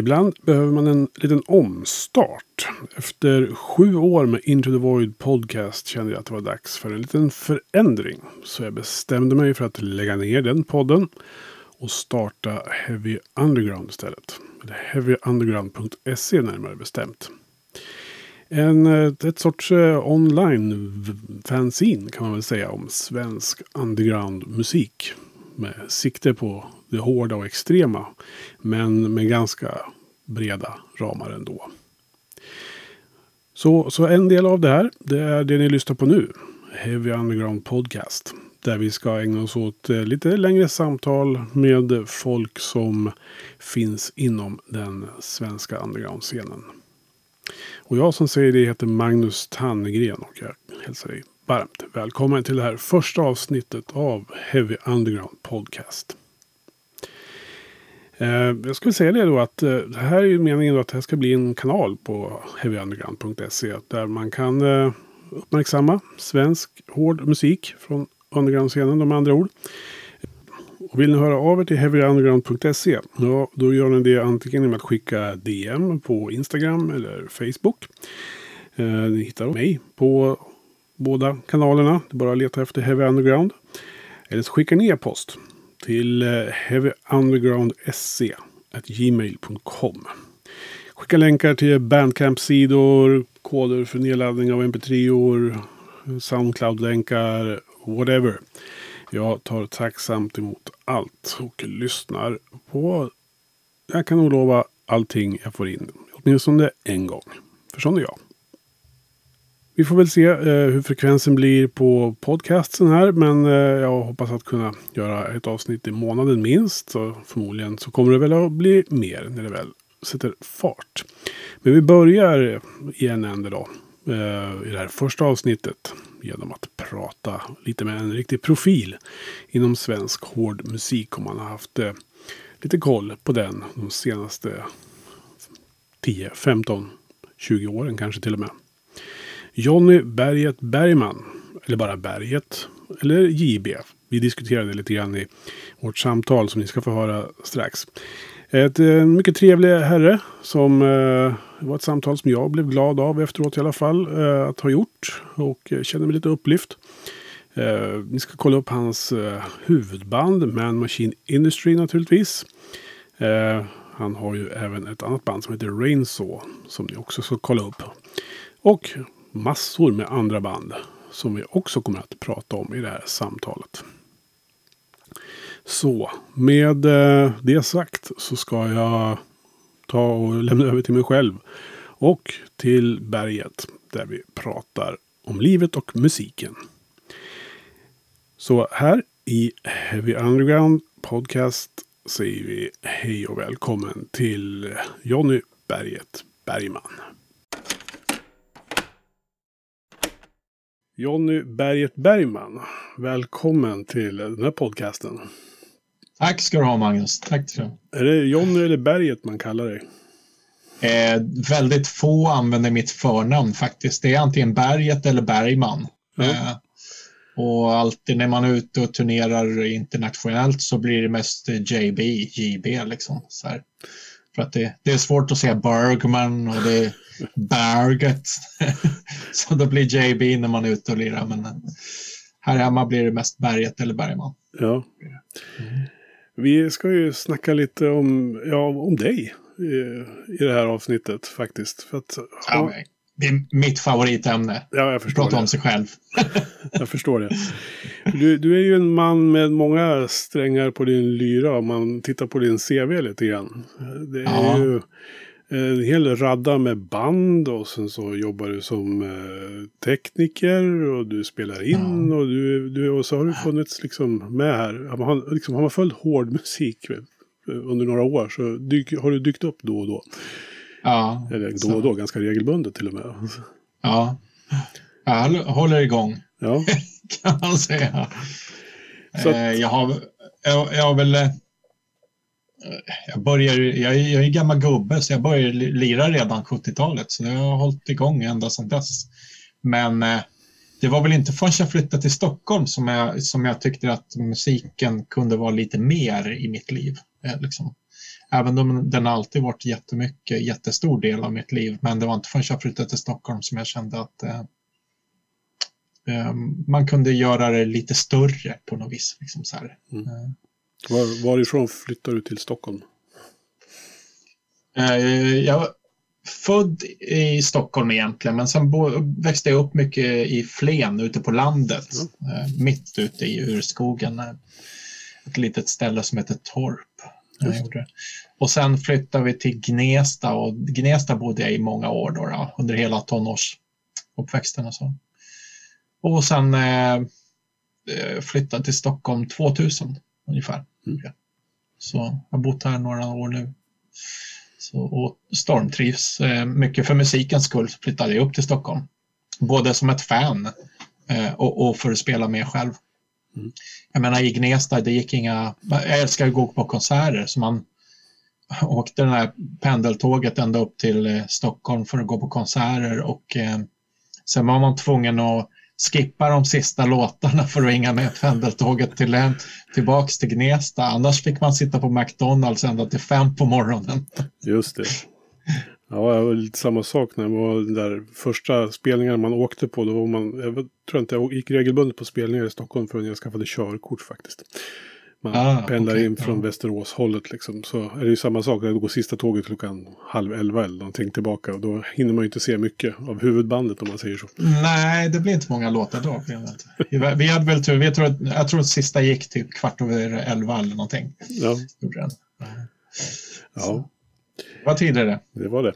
Ibland behöver man en liten omstart. Efter sju år med Into the Void Podcast kände jag att det var dags för en liten förändring. Så jag bestämde mig för att lägga ner den podden och starta Heavy Underground istället. Eller heavyunderground.se närmare bestämt. En, eh, ett sorts eh, online-fanzine kan man väl säga om svensk underground-musik. Med sikte på det hårda och extrema. Men med ganska breda ramar ändå. Så, så en del av det här, det är det ni lyssnar på nu. Heavy Underground Podcast. Där vi ska ägna oss åt eh, lite längre samtal med folk som finns inom den svenska underground-scenen. Och jag som säger det heter Magnus Tannegren och jag hälsar dig varmt välkommen till det här första avsnittet av Heavy Underground Podcast. Eh, jag skulle säga det då att eh, det här är ju meningen då att det här ska bli en kanal på heavyunderground.se där man kan eh, uppmärksamma svensk hård musik från underground-scenen med andra ord. Och vill ni höra av er till heavyunderground.se ja, då gör ni det antingen genom att skicka DM på Instagram eller Facebook. Eh, ni hittar mig på båda kanalerna. Det är bara att leta efter Heavy Underground. Eller så skickar ni e-post till eh, heavyunderground.se gmail.com. Skicka länkar till Bandcamp-sidor, koder för nedladdning av mp3-or, Soundcloud-länkar, whatever. Jag tar tacksamt emot allt och lyssnar på, jag kan nog lova, allting jag får in. Åtminstone en gång. För sån är jag. Vi får väl se eh, hur frekvensen blir på podcasten här. Men eh, jag hoppas att kunna göra ett avsnitt i månaden minst. Så förmodligen så kommer det väl att bli mer när det väl sätter fart. Men vi börjar i en ände då. Eh, I det här första avsnittet. Genom att prata lite med en riktig profil inom svensk hård musik. Om man har haft eh, lite koll på den de senaste 10, 15, 20 åren kanske till och med. Jonny Berget Bergman. Eller bara Berget. Eller JB. Vi diskuterade lite grann i vårt samtal som ni ska få höra strax. Ett eh, mycket trevlig herre som eh, var ett samtal som jag blev glad av efteråt i alla fall eh, att ha gjort. Och eh, känner mig lite upplyft. Eh, ni ska kolla upp hans eh, huvudband Man Machine Industry naturligtvis. Eh, han har ju även ett annat band som heter Rainsaw som ni också ska kolla upp. Och massor med andra band som vi också kommer att prata om i det här samtalet. Så med eh, det sagt så ska jag ta och lämna över till mig själv och till berget där vi pratar om livet och musiken. Så här i Heavy Underground Podcast säger vi hej och välkommen till Jonny Berget Bergman. Jonny Berget Bergman, välkommen till den här podcasten. Tack ska du ha Magnus. Tack så. Är det Jonny eller Berget man kallar dig? Eh, väldigt få använder mitt förnamn faktiskt. Det är antingen Berget eller Bergman. Mm. Eh, och alltid när man är ute och turnerar internationellt så blir det mest JB, JB liksom. Så här. För att det, det, är svårt att säga Bergman och det är Berget. så då blir JB när man är ute och lirar. Men här hemma blir det mest Berget eller Bergman. Ja. Mm. Vi ska ju snacka lite om, ja, om dig i, i det här avsnittet faktiskt. För att, ja, det är mitt favoritämne. Ja, jag förstår Prata det. om sig själv. jag förstår det. Du, du, är ju en man med många strängar på din lyra om man tittar på din CV lite grann. Det är ja. ju en hel radda med band och sen så jobbar du som eh, tekniker och du spelar in ja. och, du, du, och så har du funnits liksom med här. Har man, liksom, har man följt hård musik under några år så dyk, har du dykt upp då och då. Ja. Eller då och då, ganska regelbundet till och med. Ja, jag håller igång. Ja. kan man säga. Att... Eh, jag, har, jag, jag har väl eh, jag, börjar, jag, är, jag är gammal gubbe så jag började lira redan 70-talet så jag har hållit igång ända sedan dess. Men eh, det var väl inte förrän jag flyttade till Stockholm som jag, som jag tyckte att musiken kunde vara lite mer i mitt liv. Liksom. Även om den alltid varit jättemycket, jättestor del av mitt liv. Men det var inte förrän jag flyttade till Stockholm som jag kände att eh, eh, man kunde göra det lite större på något vis. Liksom så här. Mm. Eh. Var, varifrån flyttade du till Stockholm? Eh, jag var född i Stockholm egentligen, men sen växte jag upp mycket i Flen ute på landet. Mm. Mitt ute i urskogen. Ett litet ställe som heter Torp. Och sen flyttade vi till Gnesta och Gnesta bodde jag i många år då, då under hela tonårsuppväxten och så. Och sen eh, flyttade till Stockholm 2000 ungefär. Mm. Så jag har bott här några år nu. Så, och stormtrivs. Eh, mycket för musikens skull flyttade jag upp till Stockholm. Både som ett fan eh, och, och, för att spela med själv. Mm. Jag menar i Gnesta, det gick inga... Jag älskar att gå på konserter så man åkte det här pendeltåget ända upp till eh, Stockholm för att gå på konserter och eh, sen var man tvungen att skippa de sista låtarna för att hänga med pendeltåget till, tillbaks till Gnesta. Annars fick man sitta på McDonalds ända till fem på morgonen. Just det. Ja, det var lite samma sak när det var den där första spelningarna man åkte på. Då var man, jag tror inte jag gick regelbundet på spelningar i Stockholm förrän jag skaffade körkort faktiskt. Man ah, pendlar okay, in från ja. Västerås-hållet liksom. Så är det ju samma sak. Då går sista tåget klockan halv elva eller någonting tillbaka. Och då hinner man ju inte se mycket av huvudbandet om man säger så. Nej, det blir inte många låtar då. Vi hade väl tur. Vi tror, jag tror att sista gick typ kvart över elva eller någonting. Ja. Ja. Det var tidigare. Det var det.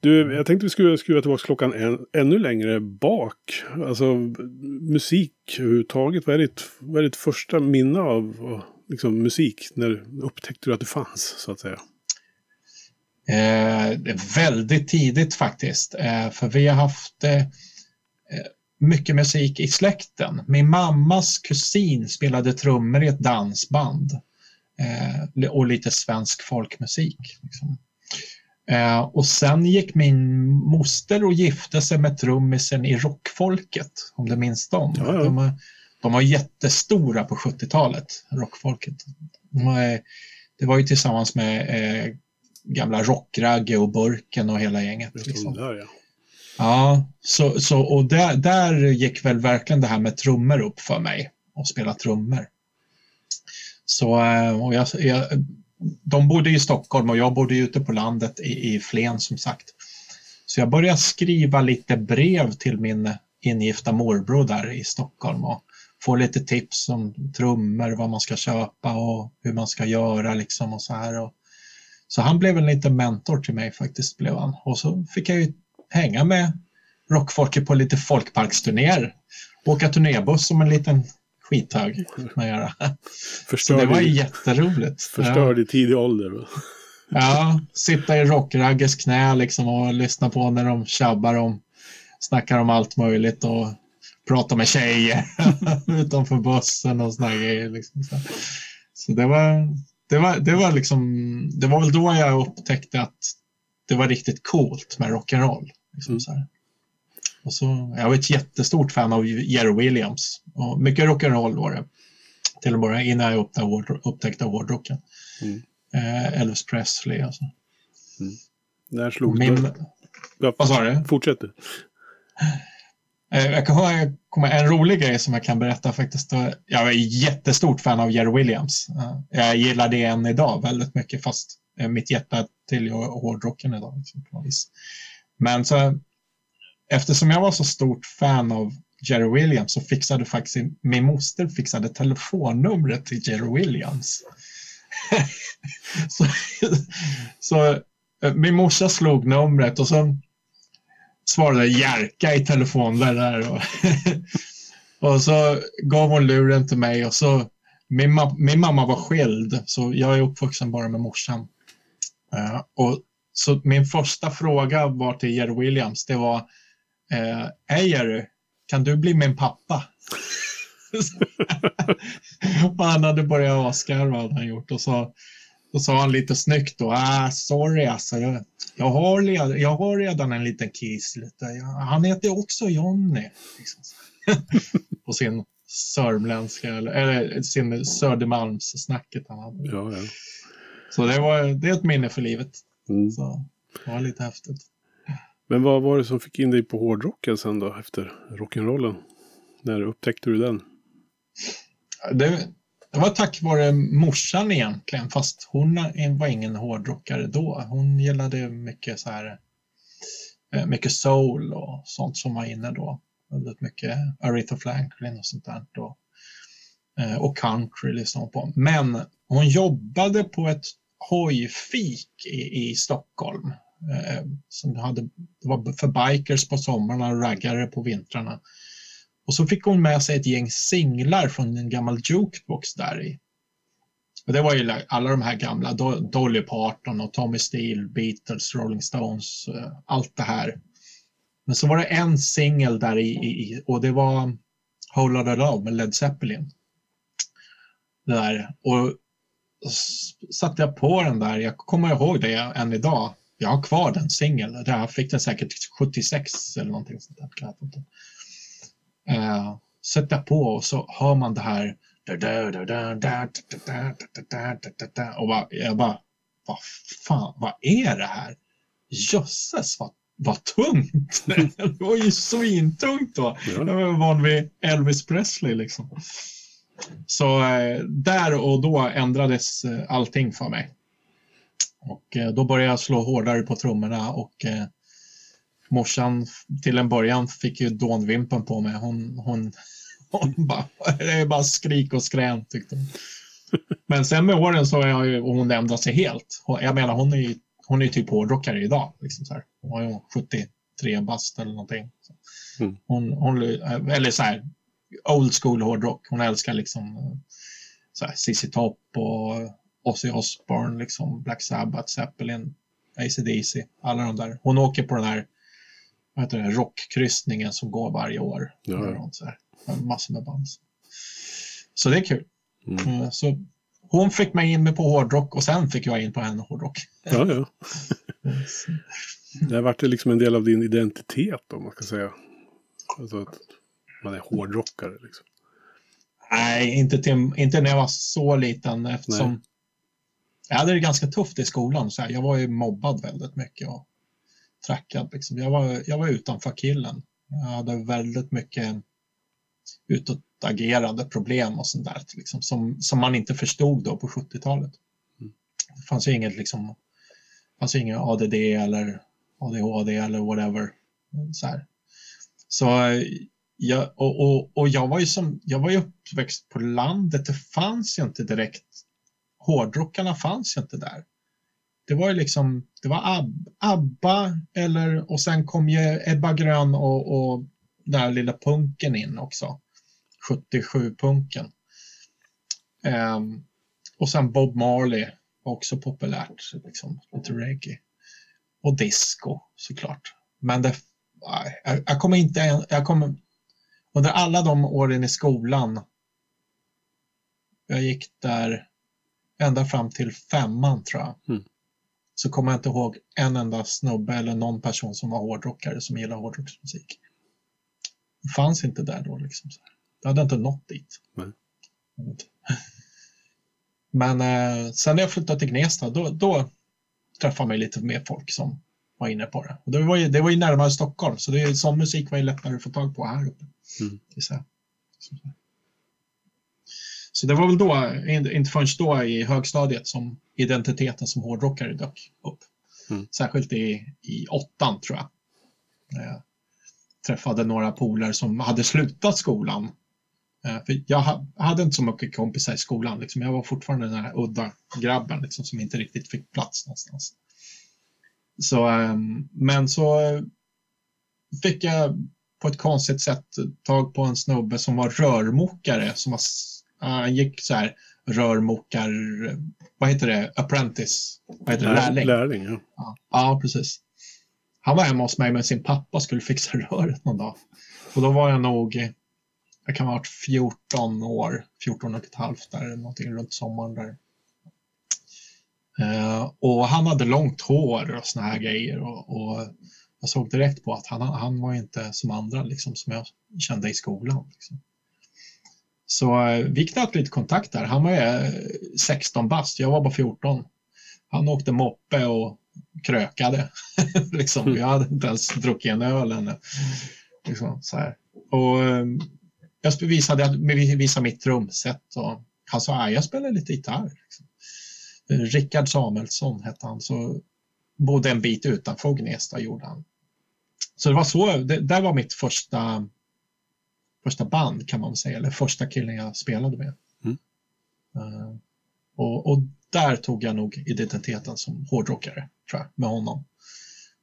Du, jag tänkte vi skulle skruva tillbaka klockan en, ännu längre bak. Alltså musik överhuvudtaget. Vad är ditt, vad är ditt första minne av liksom, musik? När upptäckte du att det fanns, så att säga? Eh, väldigt tidigt faktiskt. Eh, för vi har haft eh, mycket musik i släkten. Min mammas kusin spelade trummor i ett dansband. Eh, och lite svensk folkmusik. Liksom. Eh, och sen gick min moster och gifte sig med trummisen i Rockfolket, om du minns dem. Ja, ja. De, de var jättestora på 70-talet, Rockfolket. De var, det var ju tillsammans med eh, gamla Rockragge och Burken och hela gänget. Liksom. Där, ja. ja, så, så, och där, där gick väl verkligen det här med trummor upp för mig, att spela trummor. Så eh, och jag, jag de bodde i Stockholm och jag bodde ute på landet i, i Flen som sagt. Så jag började skriva lite brev till min ingifta morbror där i Stockholm och få lite tips om trummor, vad man ska köpa och hur man ska göra liksom och så här. Och, så han blev en liten mentor till mig faktiskt blev han. Och så fick jag ju hänga med rockfolket på lite folkparksturnéer. Åka turnébuss som en liten skithög. Man göra. så det var i, jätteroligt. Förstörd ja. i tidig ålder. ja, sitta i rockragges knä liksom och lyssna på när de tjabbar om, snackar om allt möjligt och prata med tjejer utanför bussen och sådana grejer. Liksom. Så, så det var, det var, det var liksom, det var väl då jag upptäckte att det var riktigt coolt med rock'n'roll. Liksom, mm. Och så, jag var ett jättestort fan av Jerry Williams. Och mycket rock'n'roll var det. Till och med innan jag upptäckte hårdrocken. Mm. Eh, Elvis Presley alltså. Mm. När slog Min... Ja, Vad sa du? Fortsätt du. Eh, jag kan komma en rolig grej som jag kan berätta faktiskt. Jag är jättestort fan av Jerry Williams. Eh, jag gillar det än idag väldigt mycket fast mitt hjärta till hårdrocken idag. Liksom, Men så eftersom jag var så stort fan av Jerry Williams så fixade faktiskt min moster fixade telefonnumret till Jerry Williams. så, så eh, min morsa slog numret och så svarade Jerka i telefon där. Och, och så gav hon luren till mig och så min, ma min mamma var skild så jag är uppvuxen bara med morsan. Uh, och så min första fråga var till Jerry Williams. Det var eh, Hej kan du bli min pappa? och han hade börjat asgarva hade han gjort och så då sa han lite snyggt då, ah, sorry alltså, jag, jag, har, redan, jag har redan en liten kis. Lite. han heter också Jonny. Liksom. På sin sörmländska, eller, eller sin Södermalmssnacket han hade. Ja, ja. Så det, var, det är ett minne för livet. Mm. Så det var lite häftigt. Men vad var det som fick in dig på hårdrocken sen då, efter rock'n'rollen? När upptäckte du den? Det, det var tack vare morsan egentligen, fast hon var ingen hårdrockare då. Hon gillade mycket så här eh, mycket soul och sånt som var inne då. Väldigt mycket Aretha Franklin och sånt där. Då. Eh, och country lyssnade på. Men hon jobbade på ett hojfik i, i Stockholm. Eh, som hade, det var för bikers på sommarna och raggare på vintrarna. Och så fick hon med sig ett gäng singlar från en gammal jukebox där i. Och det var ju alla de här gamla, Dolly Parton och Tommy Steele, Beatles, Rolling Stones, eh, allt det här. Men så var det en singel där i, i, och det var Whole Lotta Love med Led Zeppelin. där. Och satte jag på den där, jag kommer ihåg det än idag. Jag har kvar den singeln, jag fick den säkert 76 eller någonting sånt där. Uh, sätta på och så hör man det här och bara, jag bara, vad fan, vad är det här? Jösses vad, vad tungt! det var ju svintungt då. Jag var van vid Elvis Presley liksom. Så eh, där och då ändrades eh, allting för mig. Och eh, då började jag slå hårdare på trummorna och eh, morsan till en början fick ju dånvimpen på mig. Hon, hon, hon bara, det är bara skrik och skrän tyckte hon. Men sen med åren så har ju hon ändrat sig helt. Jag menar hon är ju hon är typ hårdrockare idag. Liksom så här. Hon ju 73 bast eller någonting. Mm. Hon, hon, eller så här, old school hårdrock. Hon älskar liksom så här, ZZ Top och Ozzy Osbourne, liksom Black Sabbath, Zeppelin, ACDC, alla de där. Hon åker på den här vad heter det, rockkryssningen som går varje år. Ja. Så här, massor med band. Så det är kul. Mm. Eh, så hon fick mig in på hårdrock och sen fick jag in på henne hårdrock. Ja, ja. det har varit liksom en del av din identitet om man ska säga. Alltså att man är hårdrockare liksom. Nej, inte, till, inte när jag var så liten eftersom Nej. Jag hade det ganska tufft i skolan. Så här, jag var ju mobbad väldigt mycket och trackad. Liksom. Jag, var, jag var utanför killen. Jag hade väldigt mycket utåtagerande problem och sånt där liksom, som, som man inte förstod då på 70-talet. Mm. Det fanns ju inget liksom, fanns inget ADD eller ADHD eller whatever. Så, här. så jag, och, och, och jag var ju som, jag var ju uppväxt på landet. Det fanns ju inte direkt, hårdrockarna fanns ju inte där. Det var ju liksom, det var Ab, ABBA eller, och sen kom ju Ebba Grön och, och den här lilla punken in också. 77-punken. Um, ehm, och sen Bob Marley, var också populärt, liksom, lite reggae. Och disco såklart. Men det, jag, jag kommer inte, jag kommer, under alla de åren i skolan, jag gick där ända fram till femman tror jag, mm. så kommer jag inte ihåg en enda snubbe eller någon person som var hårdrockare som gillade hårdrocksmusik. Det fanns inte där då liksom. Det hade inte nått dit. Mm. Men eh, sen när jag flyttade till Gnesta, då, då träffade man lite mer folk som var inne på det. Och det, var ju, det var ju närmare Stockholm, så det, sån musik var ju lättare att få tag på här uppe. Mm. Så det var väl då, inte förrän då i högstadiet som identiteten som hårdrockare dök upp. Mm. Särskilt i, i åttan tror jag. jag träffade några polare som hade slutat skolan. Eh, för jag hade inte så mycket kompisar i skolan. Liksom. Jag var fortfarande den här udda grabben liksom, som inte riktigt fick plats någonstans. Så, ehm, men så fick jag på ett konstigt sätt tag på en snubbe som var rörmokare. Som var, han gick så här rörmokar, vad heter det, apprentice, vad heter det, lärling. lärling ja. ja. Ja, precis. Han var hemma hos mig med sin pappa och skulle fixa röret någon dag. Och då var jag nog, jag kan ha varit 14 år, 14 och ett halvt där, någonting runt sommaren där. Uh, och han hade långt hår och såna här grejer och, och jag såg direkt på att han, han var inte som andra liksom, som jag kände i skolan. Liksom. Så eh, vi knöt lite kontakt där. Han var 16 eh, bast, jag var bara 14. han åkte moppe och krökade. liksom. Jag hade inte ens druckit en öl ännu. Liksom, så här. Och, ehm, jag visade, visade mitt trumset och han sa att jag spelar lite gitarr. Liksom. Rickard Samuelsson hette han, så bodde en bit utanför Gnesta gjorde han. Så det var så, det där var mitt första, första band kan man säga, eller första killen jag spelade med. Mm. Uh, och, och, där tog jag nog identiteten som hårdrockare, tror jag, med honom.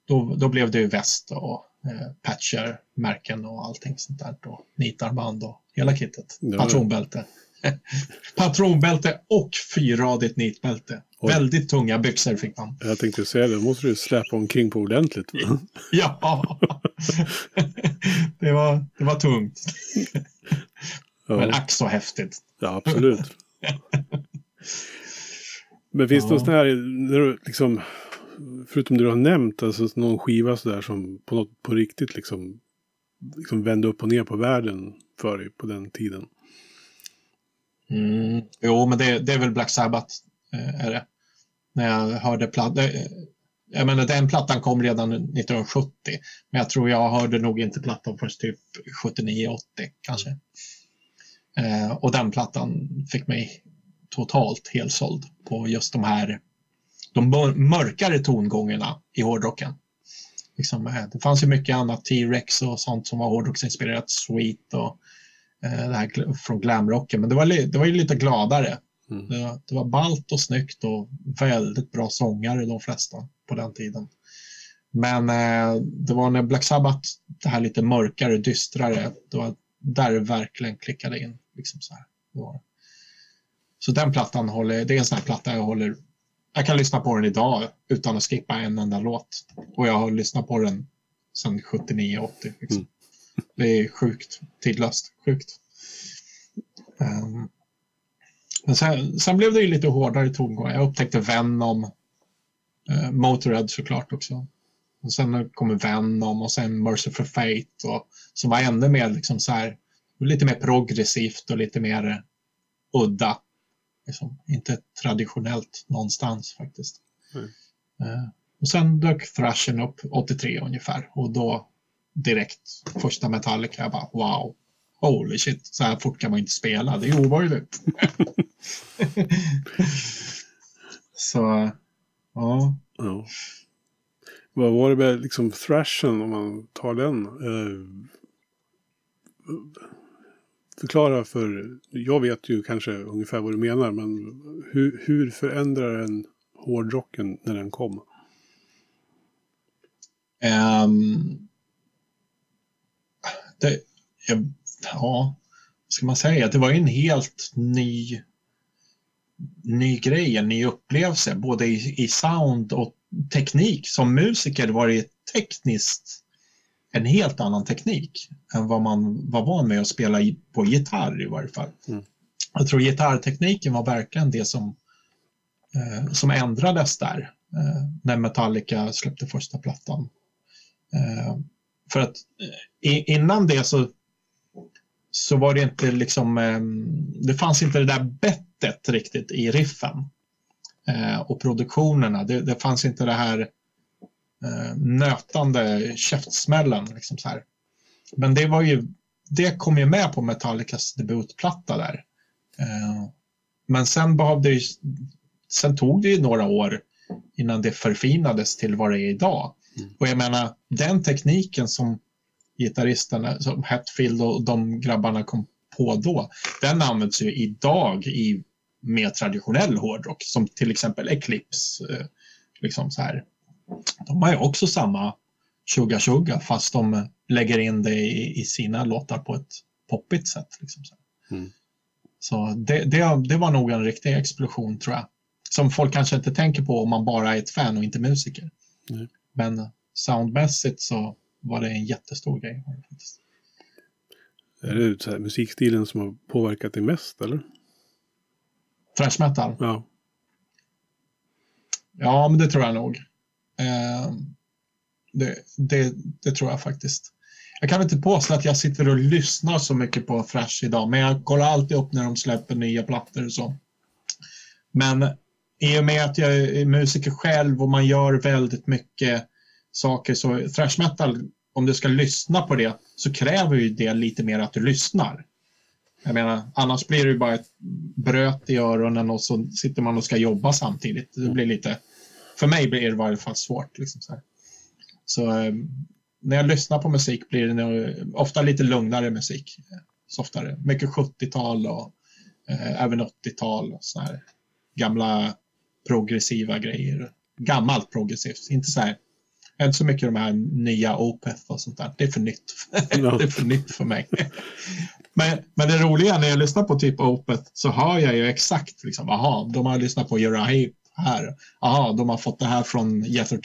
Då, då blev det ju väst och eh, patcher, märken och allting sånt där. Och nitarband och hela kittet. Ja. Patronbälte. Patronbälte och fyrradigt nitbälte. Oj. Väldigt tunga byxor fick man. Jag tänkte säga det, måste du släppa omkring på ordentligt. ja, det, var, det var tungt. Ja. Men ack så häftigt. Ja, absolut. Men finns det ja. något här, när du liksom, förutom det du har nämnt, alltså någon skiva sådär som på, något, på riktigt liksom, liksom vände upp och ner på världen för dig på den tiden? Mm, jo, men det, det, är väl Black Sabbath. Eh, är det. När jag hörde plattan. Jag menar, den plattan kom redan 1970. Men jag tror jag hörde nog inte plattan först typ 79-80 kanske. Eh, och den plattan fick mig totalt helsåld på just de här de mörkare tongångarna i hårdrocken. Liksom, eh, det fanns ju mycket annat, T-Rex och sånt som var hårdrocksinspirerat, Sweet och eh, det här från glamrocken, men det var, det var ju lite gladare. Mm. Det, var, det var balt och snyggt och väldigt bra sångare de flesta på den tiden. Men eh, det var när Black Sabbath, det här lite mörkare, dystrare, det var där det verkligen klickade in. Liksom så, här. så den plattan håller, det är en sån här platta jag håller jag kan lyssna på den idag utan att skippa en enda låt. Och jag har lyssnat på den sedan 79-80. Liksom. Mm. Det är sjukt tidlöst. Sjukt. Um, sen, sen, blev det ju lite hårdare tongångar. Jag upptäckte Venom. Uh, Motörhead såklart också. Och sen kommer Venom och sen Merciful Fate. Och, som var ännu mer liksom så här, lite mer progressivt och lite mer udda. Liksom, inte traditionellt någonstans faktiskt. Mm. Uh, och sen dök thrashen upp 83 ungefär och då direkt första Metallica, jag bara wow, holy shit, så här fort kan man inte spela, det är omöjligt. så, ja. ja. Vad var det med liksom thrashen om man tar den? Uh, förklara för, jag vet ju kanske ungefär vad du menar, men hur, hur förändrar den hårdrocken när den kom? Um, det, ja, vad ska man säga? Det var en helt ny, ny grej, en ny upplevelse, både i, i sound och teknik. Som musiker var det tekniskt en helt annan teknik än vad man var van med att spela på gitarr i varje fall. Mm. Jag tror gitarrtekniken var verkligen det som, eh, som ändrades där eh, när Metallica släppte första plattan. Eh, för att eh, innan det så, så var det inte liksom, eh, det fanns inte det där bettet riktigt i riffen eh, och produktionerna. Det, det fanns inte det här eh, nötande käftsmällen. Liksom så här. Men det var ju, det kom ju med på Metallicas debutplatta där. Eh, men sen behövde ju, sen tog det ju några år innan det förfinades till vad det är idag. Mm. Och jag menar, den tekniken som gitarristerna, som Hetfield och de grabbarna kom på då, den används ju idag i mer traditionell hårdrock, som till exempel Eclipse. Eh, liksom så här de har ju också samma Suga Suga fast de lägger in det i, i sina låtar på ett poppigt sätt. Liksom så mm. så det, det, det, var nog en riktig explosion tror jag. Som folk kanske inte tänker på om man bara är ett fan och inte musiker. Mm. Men soundmässigt så var det en jättestor grej. Är det så här, musikstilen som har påverkat dig mest eller? Thrash metal? Ja. Ja, men det tror jag nog. Eh, det, det, det, tror jag faktiskt. Jag kan inte påstå att jag sitter och lyssnar så mycket på Thrash idag, men jag kollar alltid upp när de släpper nya plattor och så. Men i och med att jag är musiker själv och man gör väldigt mycket saker så thrash metal, om du ska lyssna på det så kräver ju det lite mer att du lyssnar. Jag menar, annars blir det ju bara ett bröt i öronen och så sitter man och ska jobba samtidigt. Det blir lite, för mig blir det i varje fall svårt. Liksom så, så eh, när jag lyssnar på musik blir det nog, ofta lite lugnare musik. Softare. Mycket 70-tal och eh, även 80-tal. Och så här gamla progressiva grejer. Gammalt progressivt, inte så här inte så mycket de här nya Opeth och sånt där. Det är för nytt. Ja. det är för nytt för mig. men, men det roliga när jag lyssnar på typ Opeth så hör jag ju exakt, liksom, aha, de har lyssnat på Uriah här. Aha, de har fått det här från Jethro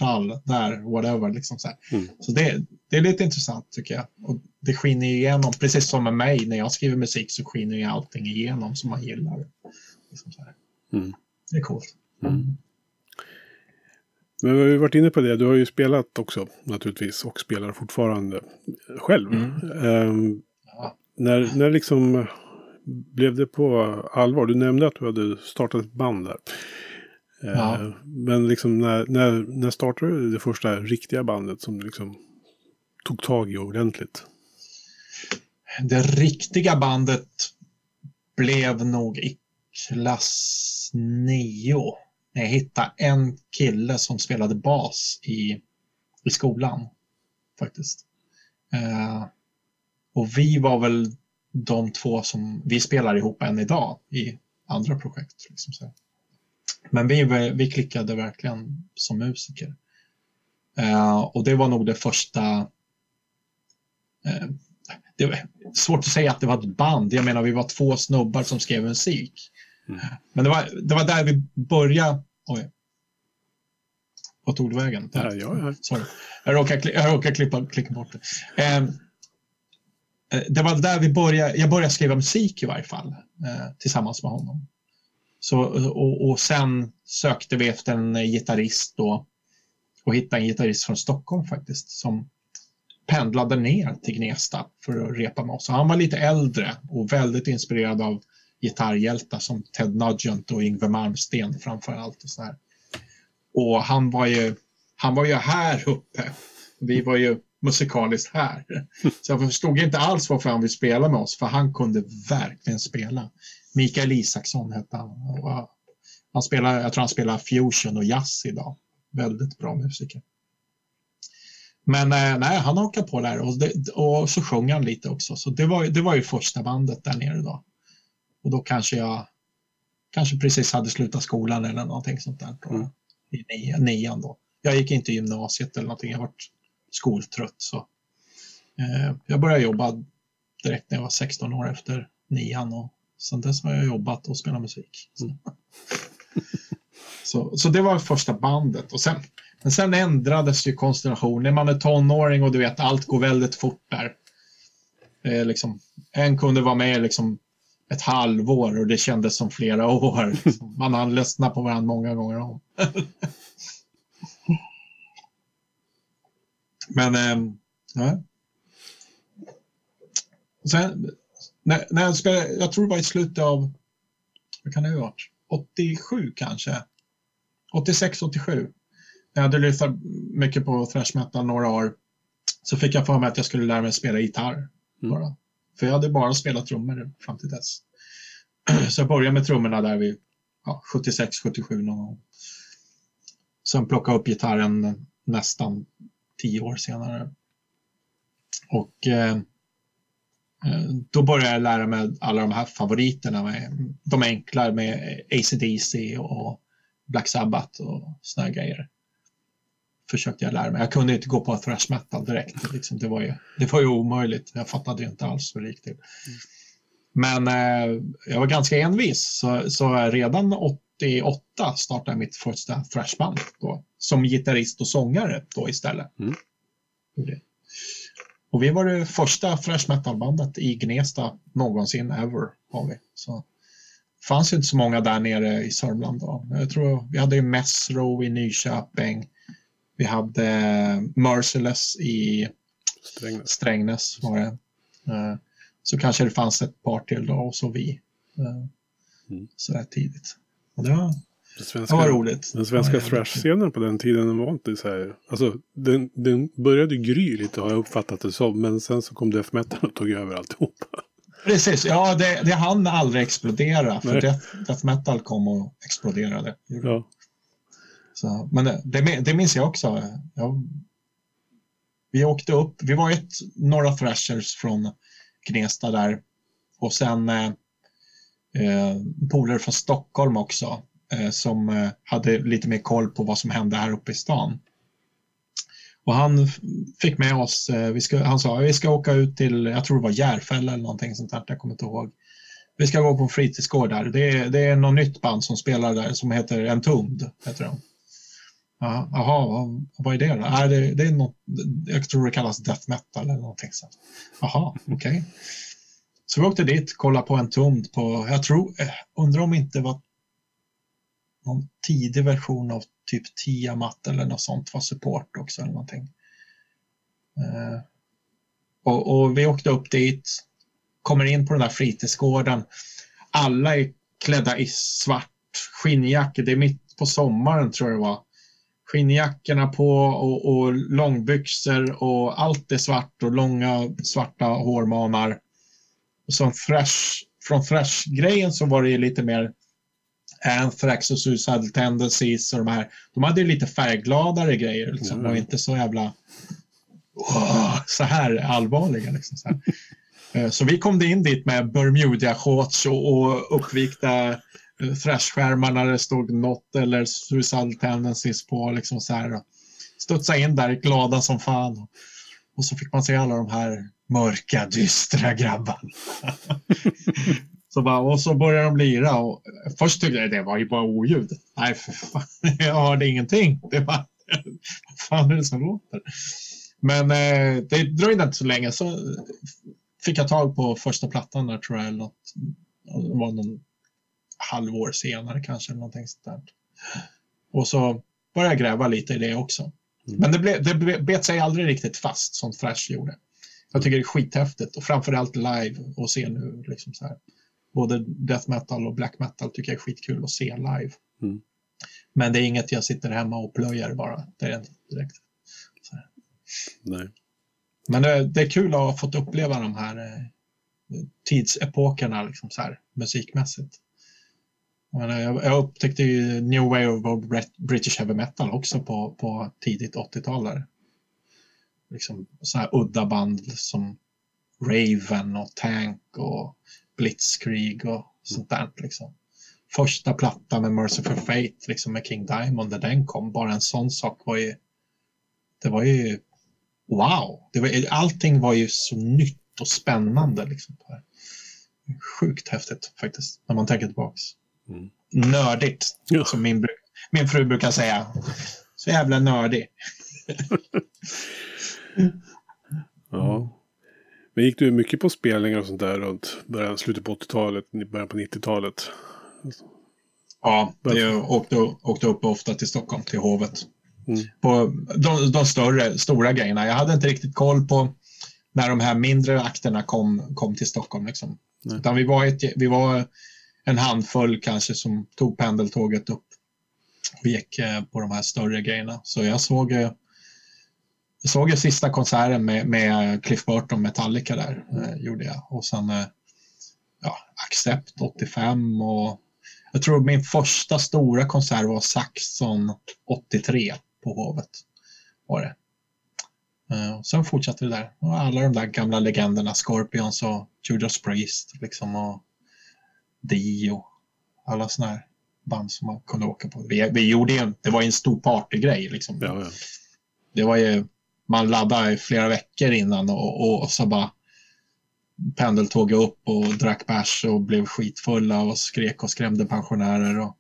där, whatever. Liksom så mm. så det, det är lite intressant tycker jag. Och det skiner igenom, precis som med mig, när jag skriver musik så skiner ju allting igenom som man gillar. Liksom mm. Det är coolt. Mm. Men vi har ju varit inne på det, du har ju spelat också naturligtvis och spelar fortfarande själv. Mm. Um, ja. när, när liksom blev det på allvar? Du nämnde att du hade startat ett band där. Ja. Uh, men liksom när, när, när startade du det första riktiga bandet som du liksom tog tag i ordentligt? Det riktiga bandet blev nog i klass 9 jag hittade en kille som spelade bas i, i skolan. Faktiskt. Eh, och vi var väl de två som vi spelar ihop än idag i andra projekt. Liksom så. Men vi, vi klickade verkligen som musiker. Eh, och det var nog det första eh, det var svårt att säga att det var ett band. Jag menar, vi var två snubbar som skrev musik. Mm. Men det var, det var där vi började. Oj. Vad tog du vägen? Ja, ja, ja. Sorry. Jag råkade, jag råkade klippa, klicka bort det. Ehm, eh, det var där vi började, jag började skriva musik i varje fall eh, tillsammans med honom. Så, och, och sen sökte vi efter en gitarrist då och hittade en gitarrist från Stockholm faktiskt som pendlade ner till Gnesta för att repa med oss. Han var lite äldre och väldigt inspirerad av gitarrhjältar som Ted Nugent och Yngwie Malmsteen framför allt. Och, så här. och han var ju han var ju här uppe. Vi var ju musikaliskt här. Så jag förstod inte alls varför han ville spela med oss, för han kunde verkligen spela. Mikael Isaksson hette han. Han spelar, jag tror han spelar fusion och jazz idag. Väldigt bra musiker. Men eh, nej, han hakade på där och, det, och så sjöng han lite också. Så det var, det var ju första bandet där nere då. Och då kanske jag kanske precis hade slutat skolan eller någonting sånt där. Då, mm. I nian då. Jag gick inte gymnasiet eller någonting. Jag var skoltrött. Så. Eh, jag började jobba direkt när jag var 16 år efter nian och sen dess har jag jobbat och spelat musik. Så. Mm. så, så det var första bandet och sen, men sen ändrades ju konstellationen. Man är tonåring och du vet allt går väldigt fort där. Eh, liksom, en kunde vara med liksom ett halvår och det kändes som flera år. Man har lyssnat på varandra många gånger om. Men, eh. Sen, när, när jag, ska, jag tror det var i slutet av, vad kan det ha varit, 87 kanske. 86, 87. Jag hade lyssnat mycket på thrash metal några år. Så fick jag för mig att jag skulle lära mig spela gitarr. Mm. För jag hade bara spelat trummor fram till dess. Så jag började med trummorna där vid ja, 76, 77 någon gång. Sen plockade jag upp gitarren nästan tio år senare. Och eh, eh då började jag lära mig alla de här favoriterna. Med, de enkla med ACDC och Black Sabbath och såna grejer försökte jag lära mig. Jag kunde inte gå på thrash metal direkt. Liksom, det, var ju, det var ju omöjligt. Jag fattade ju inte alls hur det gick till. Men eh, jag var ganska envis. Så, så redan 88 startade jag mitt första thrashband då, som gitarrist och sångare då istället. Mm. Och vi var det första thrash metal-bandet i Gnesta någonsin ever. Har vi. Så fanns inte så många där nere i Sörmland. Då. Jag tror vi hade ju Messro i Nyköping. Vi hade Merciless i Strängnäs. Strängnäs var det. Eh, så kanske det fanns ett par till då och så vi. Eh, mm. Så där tidigt. Och det, var, Den svenska, Det var roligt. Den svenska Det thrash-scenen på den tiden den var inte så här. Alltså den, den började gry lite har jag uppfattat det som. Men sen så kom death metal och tog över alltihopa. Precis, ja det, det hann aldrig explodera för death, death metal kom och exploderade. Ja. Så, men det, det, minns jag också. Jag, vi åkte upp, vi var ett några thrashers från Gnesta där och sen eh, eh, polare från Stockholm också eh, som eh, hade lite mer koll på vad som hände här uppe i stan. Och han fick med oss, eh, vi ska, han sa vi ska åka ut till, jag tror det var Järfälla eller någonting sånt där, jag kommer inte ihåg. Vi ska gå på en fritidsgård där. Det är, det är något nytt band som spelar där som heter Entombed. Heter de. Jaha, vad, vad är det då? Nej, det, det är något, jag tror det kallas death metal eller någonting sånt. Jaha, okej. Så vi åkte dit, kollade på en tomt på, jag tror, eh, undrar om inte var någon tidig version av typ Tiamat eller något sånt var support också eller någonting. Eh, och, och vi åkte upp dit, kommer in på den där fritidsgården. Alla är klädda i svart skinnjacka. Det är mitt på sommaren tror jag det var. Skinnjackorna på och, och långbyxor och allt är svart och långa svarta hårmanar. Och som thrash, från Thrash-grejen så var det ju lite mer Anthrax och Suicidal Tendencies och de här. De hade ju lite färggladare grejer liksom. Mm. och inte så jävla så här allvarliga. Liksom, så, här. Eh, så vi kom in dit med Bermuda-shorts och, och uppvikta eh, thrashskärmar där det stod något eller Suicidal Tendencies på. Liksom så här. Studsa in där glada som fan. Och så fick man se alla de här mörka, dystra grabbarna. så bara, och så började de lira och först tyckte jag det var ju bara oljud. Nej, för fan, jag hörde ingenting. Det var, vad fan är det som låter? Men eh, det dröjde inte så länge så fick jag tag på första plattan där tror jag. Eller något, det var någon halvår senare kanske. Någonting sånt. Och så började jag gräva lite i det också. Mm. Men det, ble, det bet sig aldrig riktigt fast som Thrash gjorde. Jag tycker det är skithäftigt och framförallt live och se nu. Liksom så här. Både death metal och black metal tycker jag är skitkul att se live. Mm. Men det är inget jag sitter hemma och plöjer bara. Det är inte direkt. Nej. Men det, det är kul att ha fått uppleva de här eh, tidsepokerna liksom så här, musikmässigt. Jag, jag, upptäckte ju New Wave of British Heavy Metal också på, på tidigt 80-tal. där. Liksom så här udda band som Raven och Tank och Blitzkrieg och sånt där. Liksom. Första plattan med Merciful Fate liksom med King Diamond när den kom, bara en sån sak var ju det var ju wow. Det var, allting var ju så nytt och spännande. Liksom. Sjukt häftigt faktiskt, när man tänker tillbaks. Nördigt, Ja. som min, min fru brukar säga. Så jävla nördig. Ja. Men gick du mycket på spelningar och sånt där runt början, slutet på 80-talet, början på 90-talet? Ja, jag åkte, åkte upp ofta till Stockholm, till hovet. Mm. På de, de större, stora grejerna. Jag hade inte riktigt koll på när de här mindre akterna kom, kom till Stockholm. Liksom. Nej. Utan vi var, ett, vi var en handfull kanske som tog pendeltåget upp och gick eh, på de här större grejerna. Så jag såg, eh, jag såg ju sista konserten med, med Cliff Burton Metallica där, eh, gjorde jag. Och sen eh, ja, Accept 85 och jag tror min första stora konsert var Saxon 83 på Hovet. Var det. Eh, och sen fortsatte det där. Och alla de där gamla legenderna, Scorpions och Judas Priest liksom, och Dio. Alla sådana här band som man kunde åka på. Vi, vi gjorde ju, det var ju en stor partygrej. Liksom. Ja, ja. Det var ju, man laddade flera veckor innan och, och, och så bara pendeltåget upp och drack bärs och blev skitfulla och skrek och skrämde pensionärer och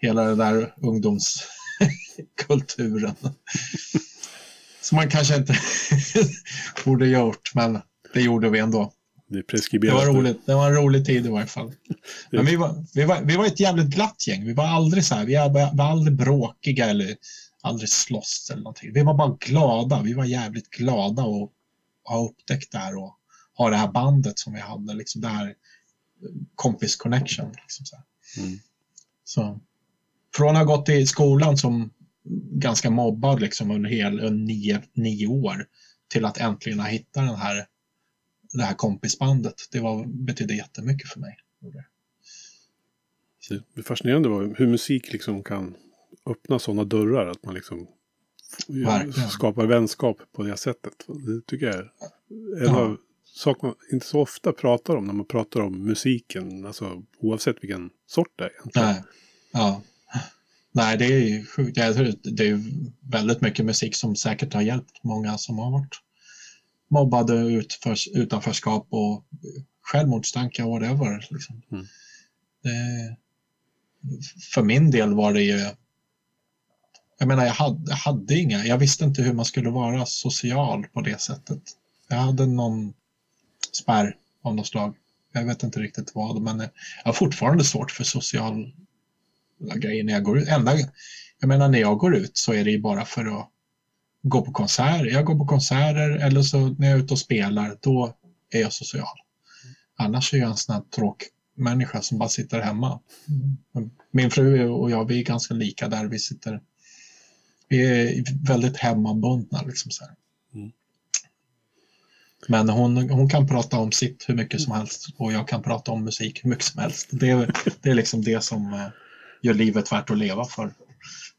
hela det där ungdomskulturen. Som man kanske inte borde gjort, men det gjorde vi ändå. Det är Det preskriberat. var nu. roligt. Det var en rolig tid i varje fall. Men vi var, vi var, vi var ett jävligt glatt gäng. Vi var aldrig så här, vi var var aldrig bråkiga eller aldrig slåss eller någonting. Vi var bara glada. Vi var jävligt glada att ha upptäckt det här och ha det här bandet som vi hade. Liksom det här kompis connection. Liksom så. Mm. så från att ha gått i skolan som ganska mobbad liksom under hel, nio, nio år till att äntligen ha hittat den här, det här kompisbandet. Det var, betydde jättemycket för mig. Det fascinerande hur musik liksom kan öppna sådana dörrar. Att man liksom Verkligen. skapar vänskap på det sättet. Det tycker jag är en ja. av saker man inte så ofta pratar om när man pratar om musiken. Alltså oavsett vilken sort det är. Egentligen. Nej. Ja. Nej, det är sjukt. Det är väldigt mycket musik som säkert har hjälpt många som har varit mobbade, utför, utanförskap och självmordstankar, whatever. Liksom. Mm. Det, för min del var det ju jag menar, jag hade, jag hade inga, jag visste inte hur man skulle vara social på det sättet. Jag hade någon spärr av något slag. Jag vet inte riktigt vad, men jag har fortfarande svårt för sociala grejer när jag går ut. Enda, jag menar, när jag går ut så är det ju bara för att gå på konserter. Jag går på konserter eller så när jag är ute och spelar, då är jag social. Annars är jag en sån här tråkmänniska som bara sitter hemma. Min fru och jag, vi är ganska lika där. Vi sitter vi är väldigt hemmabundna. Liksom så mm. Men hon, hon kan prata om sitt hur mycket som helst och jag kan prata om musik hur mycket som helst. Det är, det är liksom det som eh, gör livet värt att leva för,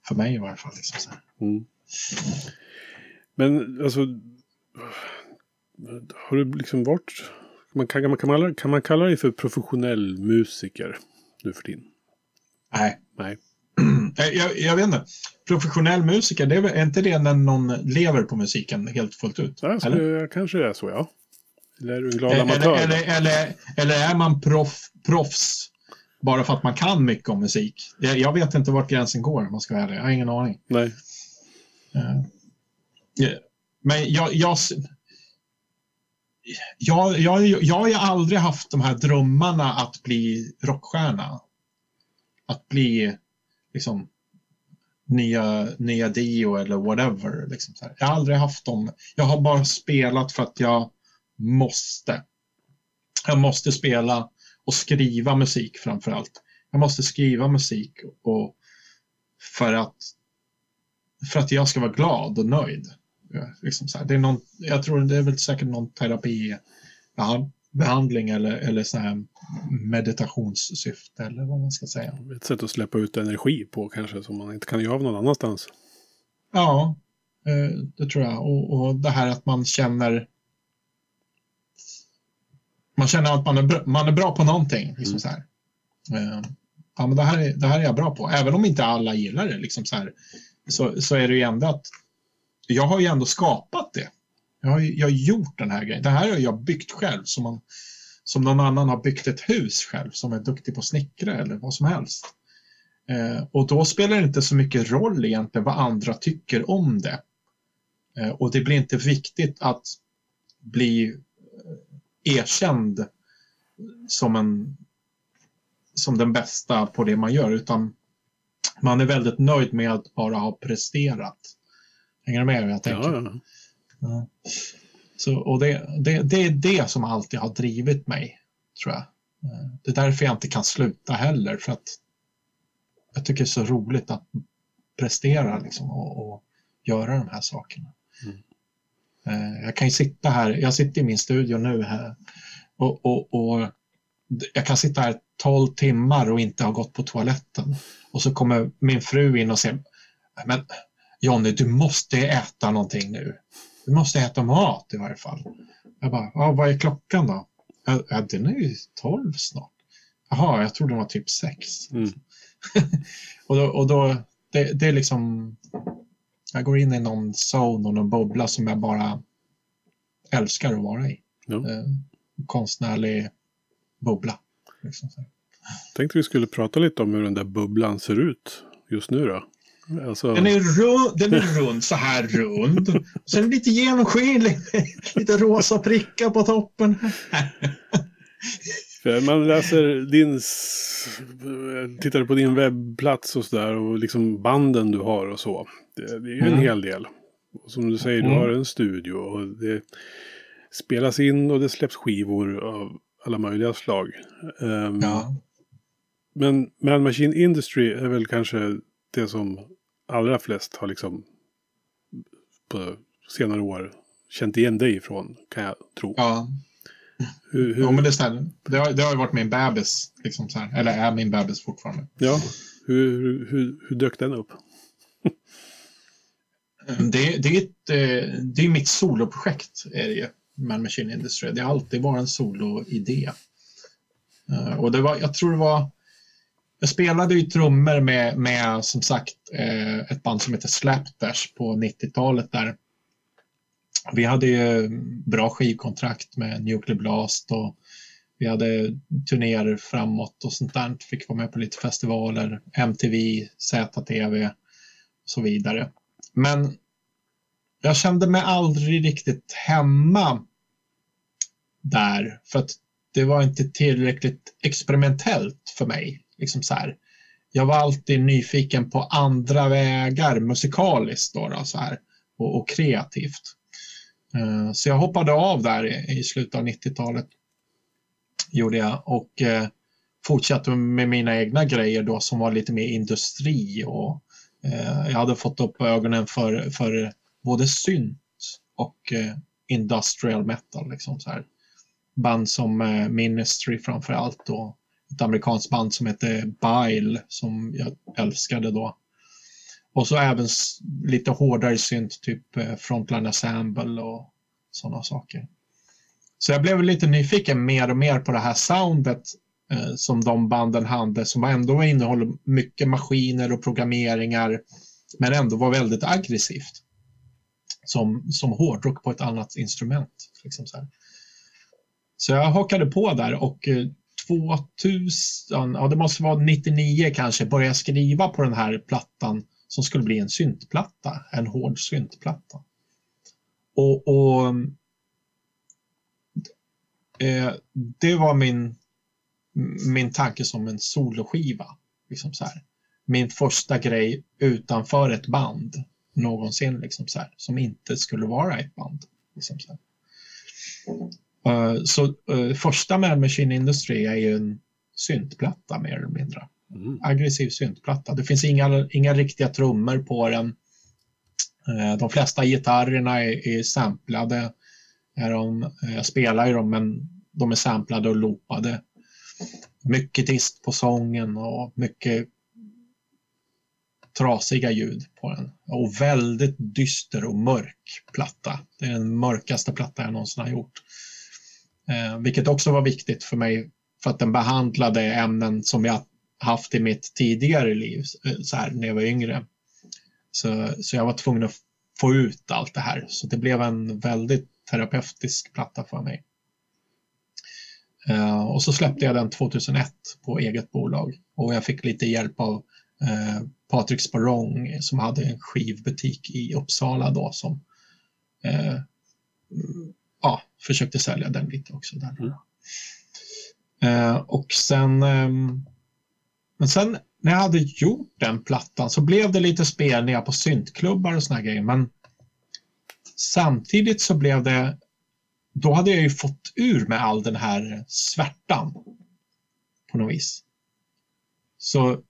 för mig i varje fall. Liksom så mm. Men alltså, har du liksom varit, man, kan, man, kan, man, kan man kalla dig för professionell musiker nu för tiden? Nej. Nej. Jag, jag, vet inte. Professionell musiker, det är, är inte det när någon lever på musiken helt fullt ut? Ja, skulle, eller? Kanske det är så, ja. Eller är du en glad eller, amatör? Eller, eller, eller, är man proff, proffs bara för att man kan mycket om musik? Jag, jag vet inte vart gränsen går, om man ska vara ärlig. Jag har ingen aning. Nej. Uh, yeah. Eh, men jag, jag, jag, jag, jag har ju aldrig haft de här drömmarna att bli rockstjärna. Att bli liksom nya, nya Dio eller whatever. Liksom jag har aldrig haft dem. Jag har bara spelat för att jag måste. Jag måste spela och skriva musik framför allt. Jag måste skriva musik och för att, för att jag ska vara glad och nöjd. Liksom så här. Det är någon, jag tror det är väl säkert någon terapi behandling eller, eller så här meditationssyfte eller vad man ska säga. Ett sätt att släppa ut energi på kanske som man inte kan göra någon annanstans. Ja, eh, det tror jag. Och, och det här att man känner man känner att man är, bra, man är bra på någonting. Liksom mm. så här. Eh, ja, men det, här är, det här är jag bra på. Även om inte alla gillar det liksom så, här, så, så är det ju ändå att jag har ju ändå skapat det. Jag har, jag har gjort den här grejen. Det här har jag byggt själv som, man, som någon annan har byggt ett hus själv som är duktig på att snickra eller vad som helst. Eh, och då spelar det inte så mycket roll egentligen vad andra tycker om det. Eh, och det blir inte viktigt att bli eh, erkänd som, en, som den bästa på det man gör utan man är väldigt nöjd med att bara ha presterat. Hänger du med vad jag tänker? Ja, ja. Så, och det, det, det är det som alltid har drivit mig, tror jag. Eh, det är därför jag inte kan sluta heller, för att jag tycker det är så roligt att prestera liksom, och, och göra de här sakerna. Mm. Eh, jag kan ju sitta här, jag sitter i min studio nu här och, och, och jag kan sitta här 12 timmar och inte ha gått på toaletten. Och så kommer min fru in och säger, men Jonny, du måste äta någonting nu. Du måste äta mat i varje fall. Jag bara, ja, vad är klockan då? Ja, den är ju tolv snart. Jaha, jag trodde den var typ sex. Mm. och då, och då det, det, är liksom, jag går in i någon zone och någon bubbla som jag bara älskar att vara i. Ja. Eh, konstnärlig bubbla. Liksom Tänkte vi skulle prata lite om hur den där bubblan ser ut just nu då. Alltså... Den, är rund, den är rund, så här rund. Sen lite genomskinlig, lite rosa prickar på toppen. Man läser din, tittar på din webbplats och sådär och liksom banden du har och så. Det, det är ju en mm. hel del. Och som du säger, mm. du har en studio och det spelas in och det släpps skivor av alla möjliga slag. Um, ja. Men Man Machine Industry är väl kanske det som allra flest har liksom på senare år känt igen dig ifrån, kan jag tro. Ja. Hur, hur... Ja, men det stämmer. Det har, det har varit min bebis, liksom så här. eller är min bebis fortfarande. Ja, hur, hur, hur dök den upp? det, det, är ett, eh, det är mitt soloprojekt, är det ju. Man Machine Industry. Det har alltid varit en soloidé. Eh, och det var, jag tror det var jag spelade ju trummor med, med som sagt eh, ett band som heter Slapdash på 90-talet där. Vi hade ju bra skivkontrakt med Nuclear Blast och vi hade turnéer framåt och sånt där. Fick vara med på lite festivaler, MTV, ZTV och så vidare. Men jag kände mig aldrig riktigt hemma där för att det var inte tillräckligt experimentellt för mig. Liksom så här. Jag var alltid nyfiken på andra vägar musikaliskt då, då så här, och, och kreativt. Uh, så jag hoppade av där i, i slutet av 90-talet. Gjorde jag och uh, fortsatte med mina egna grejer då som var lite mer industri och uh, jag hade fått upp ögonen för, för både synt och industrial metal. Liksom så här. Band som Ministry framför allt och ett amerikanskt band som hette Bile som jag älskade då. Och så även lite hårdare synt, typ eh, Frontline Assemble och sådana saker. Så jag blev lite nyfiken mer och mer på det här soundet eh, som de banden hade som ändå innehåller mycket maskiner och programmeringar men ändå var väldigt aggressivt. Som, som hårdrock på ett annat instrument. Liksom så, så, jag hakade på där och eh, 2000, ja det måste vara 99 kanske, började skriva på den här plattan som skulle bli en syntplatta, en hård syntplatta. Och, och eh, det var min, min tanke som en soloskiva. Liksom så här. Min första grej utanför ett band någonsin, liksom så här, som inte skulle vara ett band. Liksom så här. Uh, så uh, första med Machine Industry är ju en syntplatta mer eller mindre. Mm. Aggressiv syntplatta. Det finns inga, inga riktiga trummor på den. Uh, de flesta gitarrerna är, är samplade. Är de, jag spelar ju dem men de är samplade och loopade. Mycket dist på sången och mycket trasiga ljud på den. Och väldigt dyster och mörk platta. Det är den mörkaste platta jag någonsin har gjort. Eh, vilket också var viktigt för mig för att den behandlade ämnen som jag haft i mitt tidigare liv, eh, så här, när jag var yngre. Så, så jag var tvungen att få ut allt det här. Så det blev en väldigt terapeutisk platta för mig. Uh, och så släppte jag den 2001 på eget bolag och jag fick lite hjälp av uh, Patrik Sparong som hade en skivbutik i Uppsala då som uh, ja, försökte sälja den lite också. Där. Mm. Eh, och sen, eh, men sen när jag hade gjort den plattan så blev det lite spelningar på syntklubbar och såna grejer. Men samtidigt så blev det, då hade jag ju fått ur med all den här svärtan på något vis. Så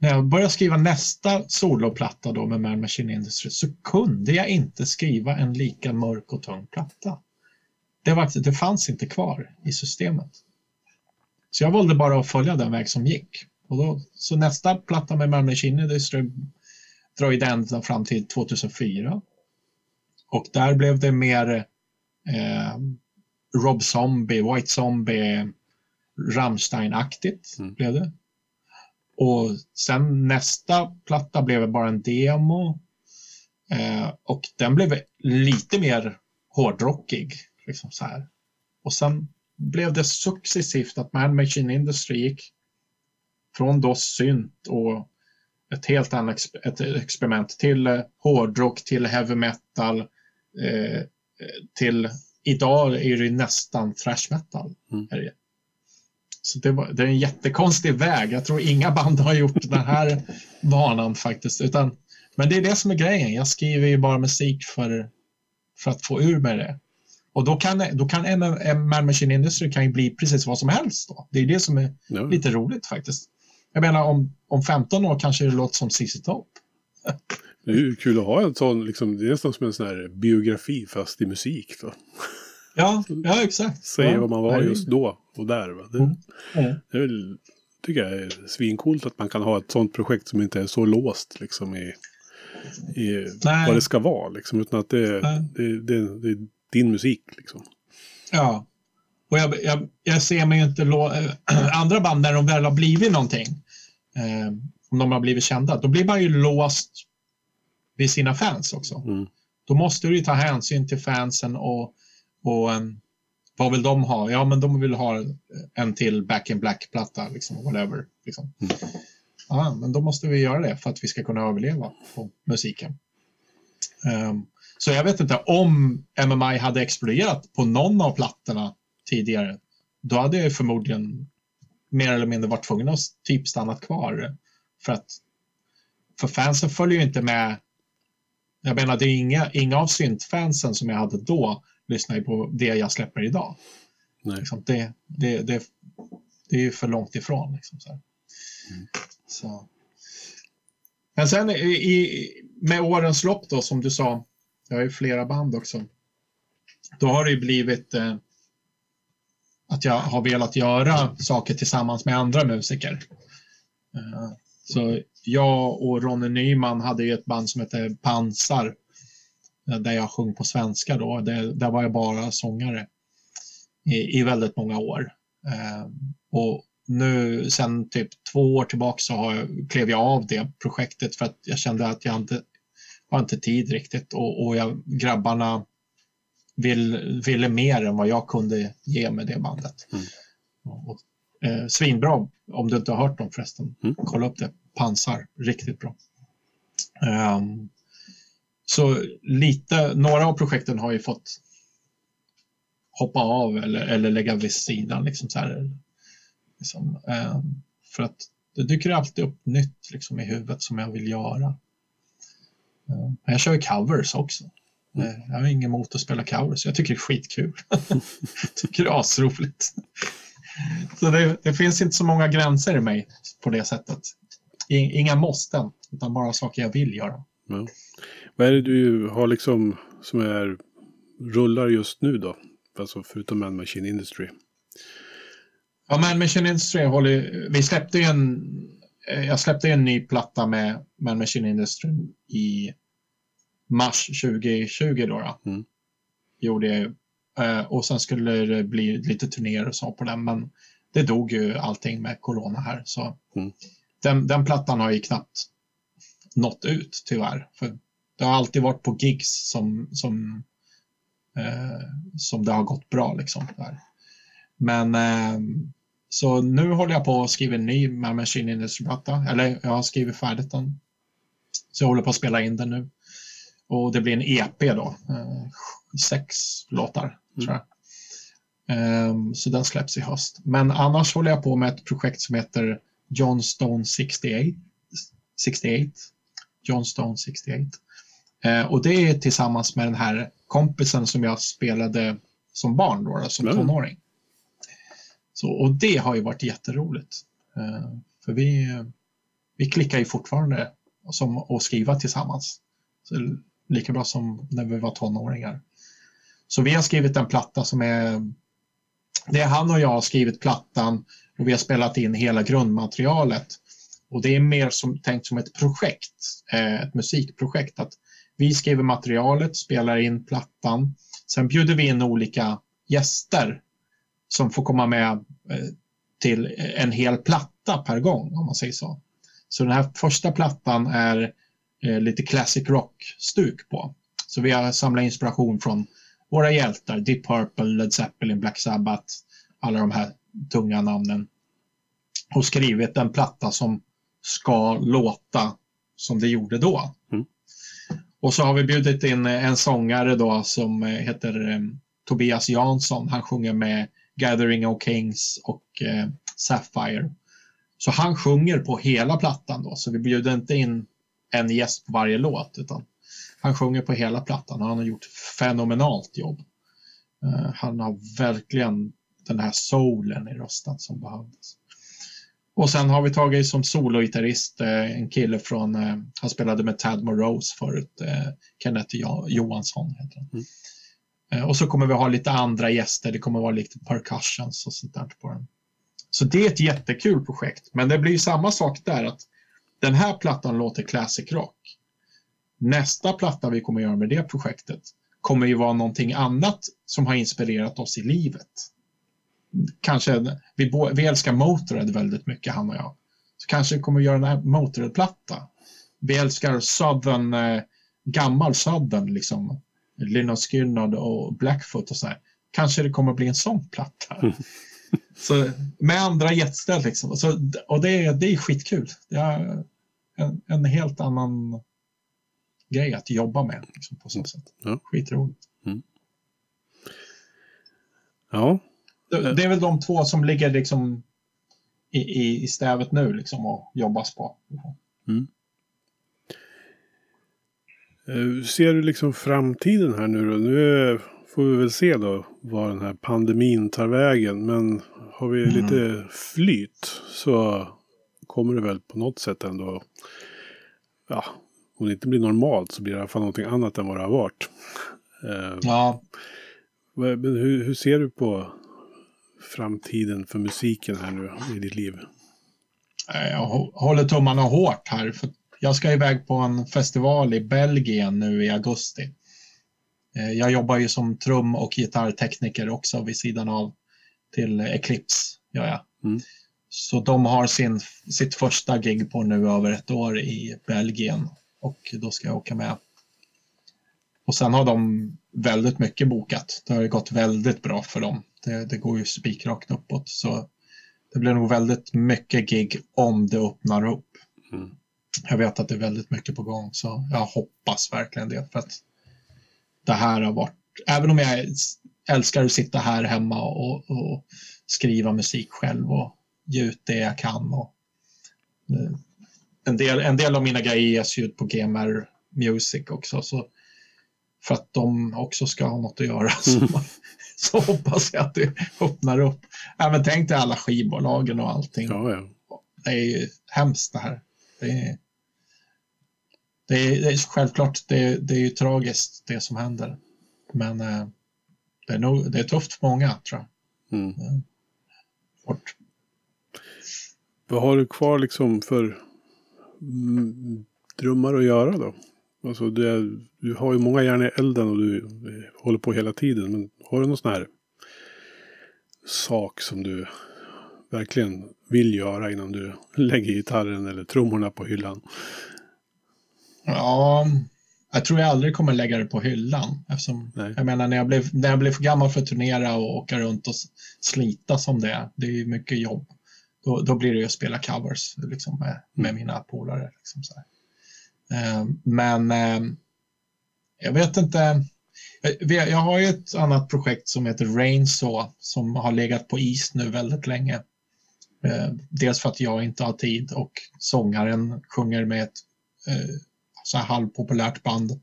när jag började skriva nästa soloplatta då med Man Machine Industry så kunde jag inte skriva en lika mörk och tung platta det, var, det fanns inte kvar i systemet. Så jag valde bara att följa den väg som gick. Och då, så nästa platta med Malmö Kinne det dröjde ända fram till 2004. Och där blev det mer eh, Rob Zombie, White Zombie, Rammstein-aktigt. Mm. Blev det. Och sen nästa platta blev bara en demo. Eh, och den blev lite mer hårdrockig. Liksom så här. Och sen blev det successivt att Man Machine Industry gick från då synt och ett helt annat ett experiment till eh, hårdrock, till heavy metal, eh, till idag är det nästan thrash metal. Mm. Så det, var, det, är en jättekonstig väg. Jag tror inga band har gjort den här banan faktiskt. Utan, men det är det som är grejen. Jag skriver ju bara musik för, för att få ur mig det. Och då kan, då kan Man Machine Industry kan ju bli precis vad som helst. Då. Det är det som är ja. lite roligt faktiskt. jag menar om, om 15 år kanske det låter som ZZ Top. Det är ju kul att ha en sån, liksom, det är nästan som en sån här biografi fast i musik. Då. Ja, ja exakt. Säger ja, vad man var just då och där. Va? Det, Mm. Mm. det är väl, tycker jag är svincoolt att man kan ha ett sånt projekt som inte är så låst liksom, i, i vad det ska vara. Liksom, utan att det, det, det, det din musik. Liksom. Ja. Och jag, jag, jag ser mig ju inte... Andra band, när de väl har blivit någonting, eh, om de har blivit kända, då blir man ju låst vid sina fans också. Mm. Då måste du ju ta hänsyn till fansen och, och em, vad vill de ha? Ja, men de vill ha en till Back in Black-platta, liksom, whatever. Liksom. Mm. Ja, men då måste vi göra det för att vi ska kunna överleva på musiken. Ehm, så jag vet inte, om MMI hade exploderat på någon av plattorna tidigare, då hade jag förmodligen mer eller mindre varit tvungen att typ stannat kvar. För att för fansen följer ju inte med. Jag menar, det är inga, inga av syntfansen som jag hade då lyssnar ju på det jag släpper idag. Nej. Liksom, det, det, det, det är ju för långt ifrån. Liksom, så här. Så. Men sen i, med årens lopp då, som du sa, jag har ju flera band också. Då har det ju blivit eh, att jag har velat göra saker tillsammans med andra musiker. Eh, så jag och Ronny Nyman hade ju ett band som hette Pansar eh, där jag sjöng på svenska då. Det, där var jag bara sångare i, i väldigt många år. Eh, och nu sen typ två år tillbaka så har jag, klev jag av det projektet för att jag kände att jag inte har inte tid riktigt och, och jag, grabbarna vill, ville mer än vad jag kunde ge med det bandet. Mm. Och, eh, svinbra, om du inte har hört dem förresten. Mm. Kolla upp det. Pansar, riktigt bra. Ehm, så lite, några av projekten har ju fått hoppa av eller, eller lägga vid sidan. Liksom så här, liksom, ehm, för att det dyker alltid upp nytt liksom, i huvudet som jag vill göra. Jag kör covers också. Eh, Jag har ingen emot att spela covers. Jag tycker det är skitkul. tycker det är asroligt. Så det, det finns inte så många gränser i mig på det sättet. Inga måsten, utan bara saker jag vill göra. Ja. Vad är det du har liksom som är rullar just nu då? Alltså förutom Man Machine Industry. Ja, Man Machine Industry håller, vi släppte ju en, jag släppte en ny platta med Man Machine Industry i mars 2020 då. då. Mm. Gjorde jag. Eh, Och sen skulle det bli lite turnéer och så på den, men det dog ju allting med corona här. Så Mm. den, den plattan har ju knappt nått ut tyvärr. För det har alltid varit på gigs som, som, eh, som det har gått bra. Liksom, där. Men eh, så nu håller jag på att skriva en ny Man Machine Industry-platta. Eller jag har skrivit färdigt den. Så jag håller på att spela in den nu. Och det blir en EP då. Eh, sex låtar, tror jag. Ehm, så den släpps i höst. Men annars håller jag på med ett projekt som heter John Stone 68. 68. John Stone 68. Eh, och det är tillsammans med den här kompisen som jag spelade som barn då, som Ja. tonåring. Så, och det har ju varit jätteroligt. Eh, för vi, vi klickar ju fortfarande som att skriva tillsammans. Så lika bra som när vi var tonåringar. Så vi har skrivit en platta som är... Det är han och jag har skrivit plattan och vi har spelat in hela grundmaterialet. Och det är mer som, tänkt som ett projekt, eh, ett musikprojekt. Att vi skriver materialet, spelar in plattan. Sen bjuder vi in olika gäster som får komma med eh, till en hel platta per gång, om man säger så. Så den här första plattan är eh, lite classic rock-stuk på. Så vi har samlat inspiration från våra hjältar, Deep Purple, Led Zeppelin, Black Sabbath, alla de här tunga namnen. Och skrivit en platta som ska låta som det gjorde då. Mm. Och så har vi bjudit in en sångare då som eh, heter Tobias Jansson. Han sjunger med Gathering of Kings och eh, Sapphire. Så han sjunger på hela plattan då, så vi bjuder inte in en gäst på varje låt, utan han sjunger på hela plattan och han har gjort fenomenalt jobb. Eh, han har verkligen den här soulen i rösten som behövdes. Och sen har vi tagit som sologitarrist eh, en kille från, eh, han spelade med Tad Morose förut, eh, Kenneth Johansson heter han. Mm. Eh, och så kommer vi ha lite andra gäster, det kommer vara lite percussions och sånt där på den. Så det är ett jättekul projekt, men det blir samma sak där att den här plattan låter classic rock. Nästa platta vi kommer göra med det projektet kommer ju vara någonting annat som har inspirerat oss i livet kanske, vi, vi älskar Motörhead väldigt mycket han och jag. Så kanske vi kommer göra en här Motörhead-platta. Vi älskar Southern, eh, gammal Southern liksom. Lynyrd Skynyrd och Blackfoot och så här. Kanske det kommer bli en sån platta. Mm. så, med andra jetställ liksom. Så, och det, det är skitkul. Det är en, en helt annan grej att jobba med liksom, på så sätt. Ja. Skitroligt. Mm. Ja, det är väl de två som ligger liksom i, i, i stävet nu liksom och jobbas på. Mm. Eh, ser du liksom framtiden här nu då? Nu får vi väl se då var den här pandemin tar vägen. Men har vi mm. lite flyt så kommer det väl på något sätt ändå, ja, om det inte blir normalt så blir det i alla fall någonting annat än vad det har varit. Eh, ja. Men hur, hur ser du på framtiden för musiken här nu i ditt liv? Jag håller tummarna hårt här. För jag ska iväg på en festival i Belgien nu i augusti. Eh, jag jobbar ju som trum och gitarrtekniker också vid sidan av till Eclipse. Gör jag. Mm. Så de har sin, sitt första gig på nu över ett år i Belgien och då ska jag åka med. Och sen har de väldigt mycket bokat. Det har gått väldigt bra för dem. Det, det går ju spikrakt uppåt. Så det blir nog väldigt mycket gig om det öppnar upp. Mm. Jag vet att det är väldigt mycket på gång så jag hoppas verkligen det. För att det här har varit, även om jag älskar att sitta här hemma och, och skriva musik själv och ge ut det jag kan. Och, eh, en, del, en del av mina grejer ges ut på GMR Music också. Så för att de också ska ha något att göra. Mm. Så, så hoppas jag att det öppnar upp. Även tänk dig alla skivbolagen och allting. Ja, ja. Det är ju hemskt det här. Det är, det är, det är självklart, det, det är ju tragiskt det som händer. Men eh, det, är nog, det är tufft för många tror jag. Mm. Fort. Vad har du kvar liksom för drömmar att göra då? Alltså du, du har ju många järn i elden och du håller på hela tiden. Men har du någon sån här sak som du verkligen vill göra innan du lägger gitarren eller trummorna på hyllan? Ja, jag tror jag aldrig kommer lägga det på hyllan. Eftersom, jag menar, när jag, blev, när jag blev för gammal för att turnera och åka runt och slita som det är, det är mycket jobb. Då, då blir det ju att spela covers liksom, med, med mm. mina polare. Liksom, så. Eh, men eh, jag vet inte. Jag har ju ett annat projekt som heter Rainsaw som har legat på is nu väldigt länge. Eh, dels för att jag inte har tid och sångaren sjunger med ett eh, så här halvpopulärt band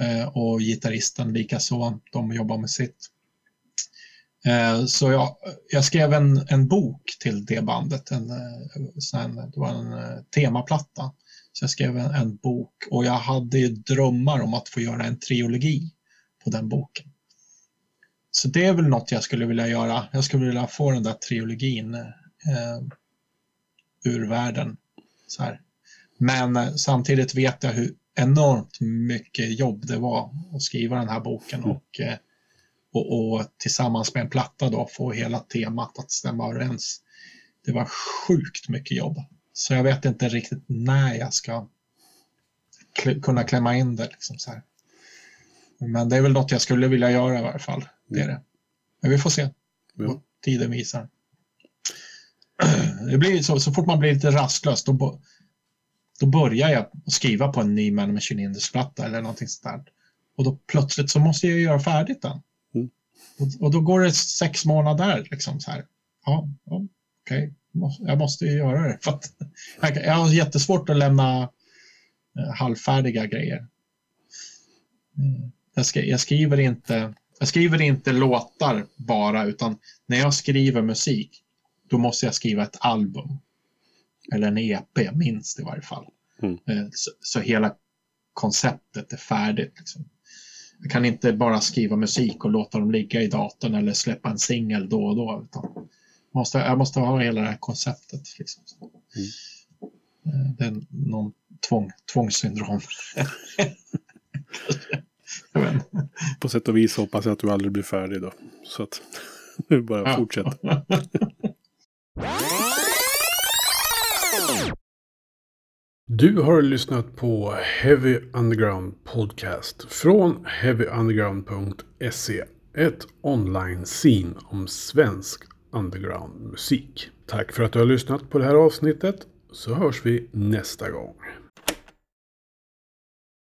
eh, och gitarristen likaså. De jobbar med sitt. Så jag, jag skrev en, en bok till det bandet, en, sen, det var en temaplatta så jag skrev en, en, bok och jag hade ju drömmar om att få göra en trilogi på den boken. Så det är väl något jag skulle vilja göra. Jag skulle vilja få den där trilogin eh, ur världen. Så här. Men eh, samtidigt vet jag hur enormt mycket jobb det var att skriva den här boken mm. och, eh, och, och, tillsammans med en platta då få hela temat att stämma överens. Det var sjukt mycket jobb. Så jag vet inte riktigt när jag ska kunna klämma in det. Liksom så här. Men det är väl något jag skulle vilja göra i varje fall. Det är det. Men vi får se vad tiden visar. Det blir så, så fort man blir lite rastlös då, då börjar jag skriva på en ny Man Machine Indus-platta eller någonting sånt där. Och då plötsligt så måste jag göra färdigt den. Mm. Och, och, då går det sex månader liksom så här. Ja, okej. Okay jag måste ju göra det. För att jag har jättesvårt att lämna eh, halvfärdiga grejer. Mm. Jag, ska, jag, skriver inte, jag skriver inte låtar bara, utan när jag skriver musik, då måste jag skriva ett album. Eller en EP, minst i varje fall. Mm. Eh, Så, så hela konceptet är färdigt. Liksom. Jag kan inte bara skriva musik och låta dem ligga i datorn eller släppa en singel då och då. Utan måste, jag måste ha hela det här konceptet. Liksom. Eh, Det är någon tvång, tvångssyndrom. På sätt och vis hoppas jag att du aldrig blir färdig då. Så att du bara Ja. fortsätt. Du har lyssnat på Heavy Underground Podcast från heavyunderground.se. Ett online-scene om svensk underground-musik. Tack för att du har lyssnat på det här avsnittet så hörs vi nästa gång.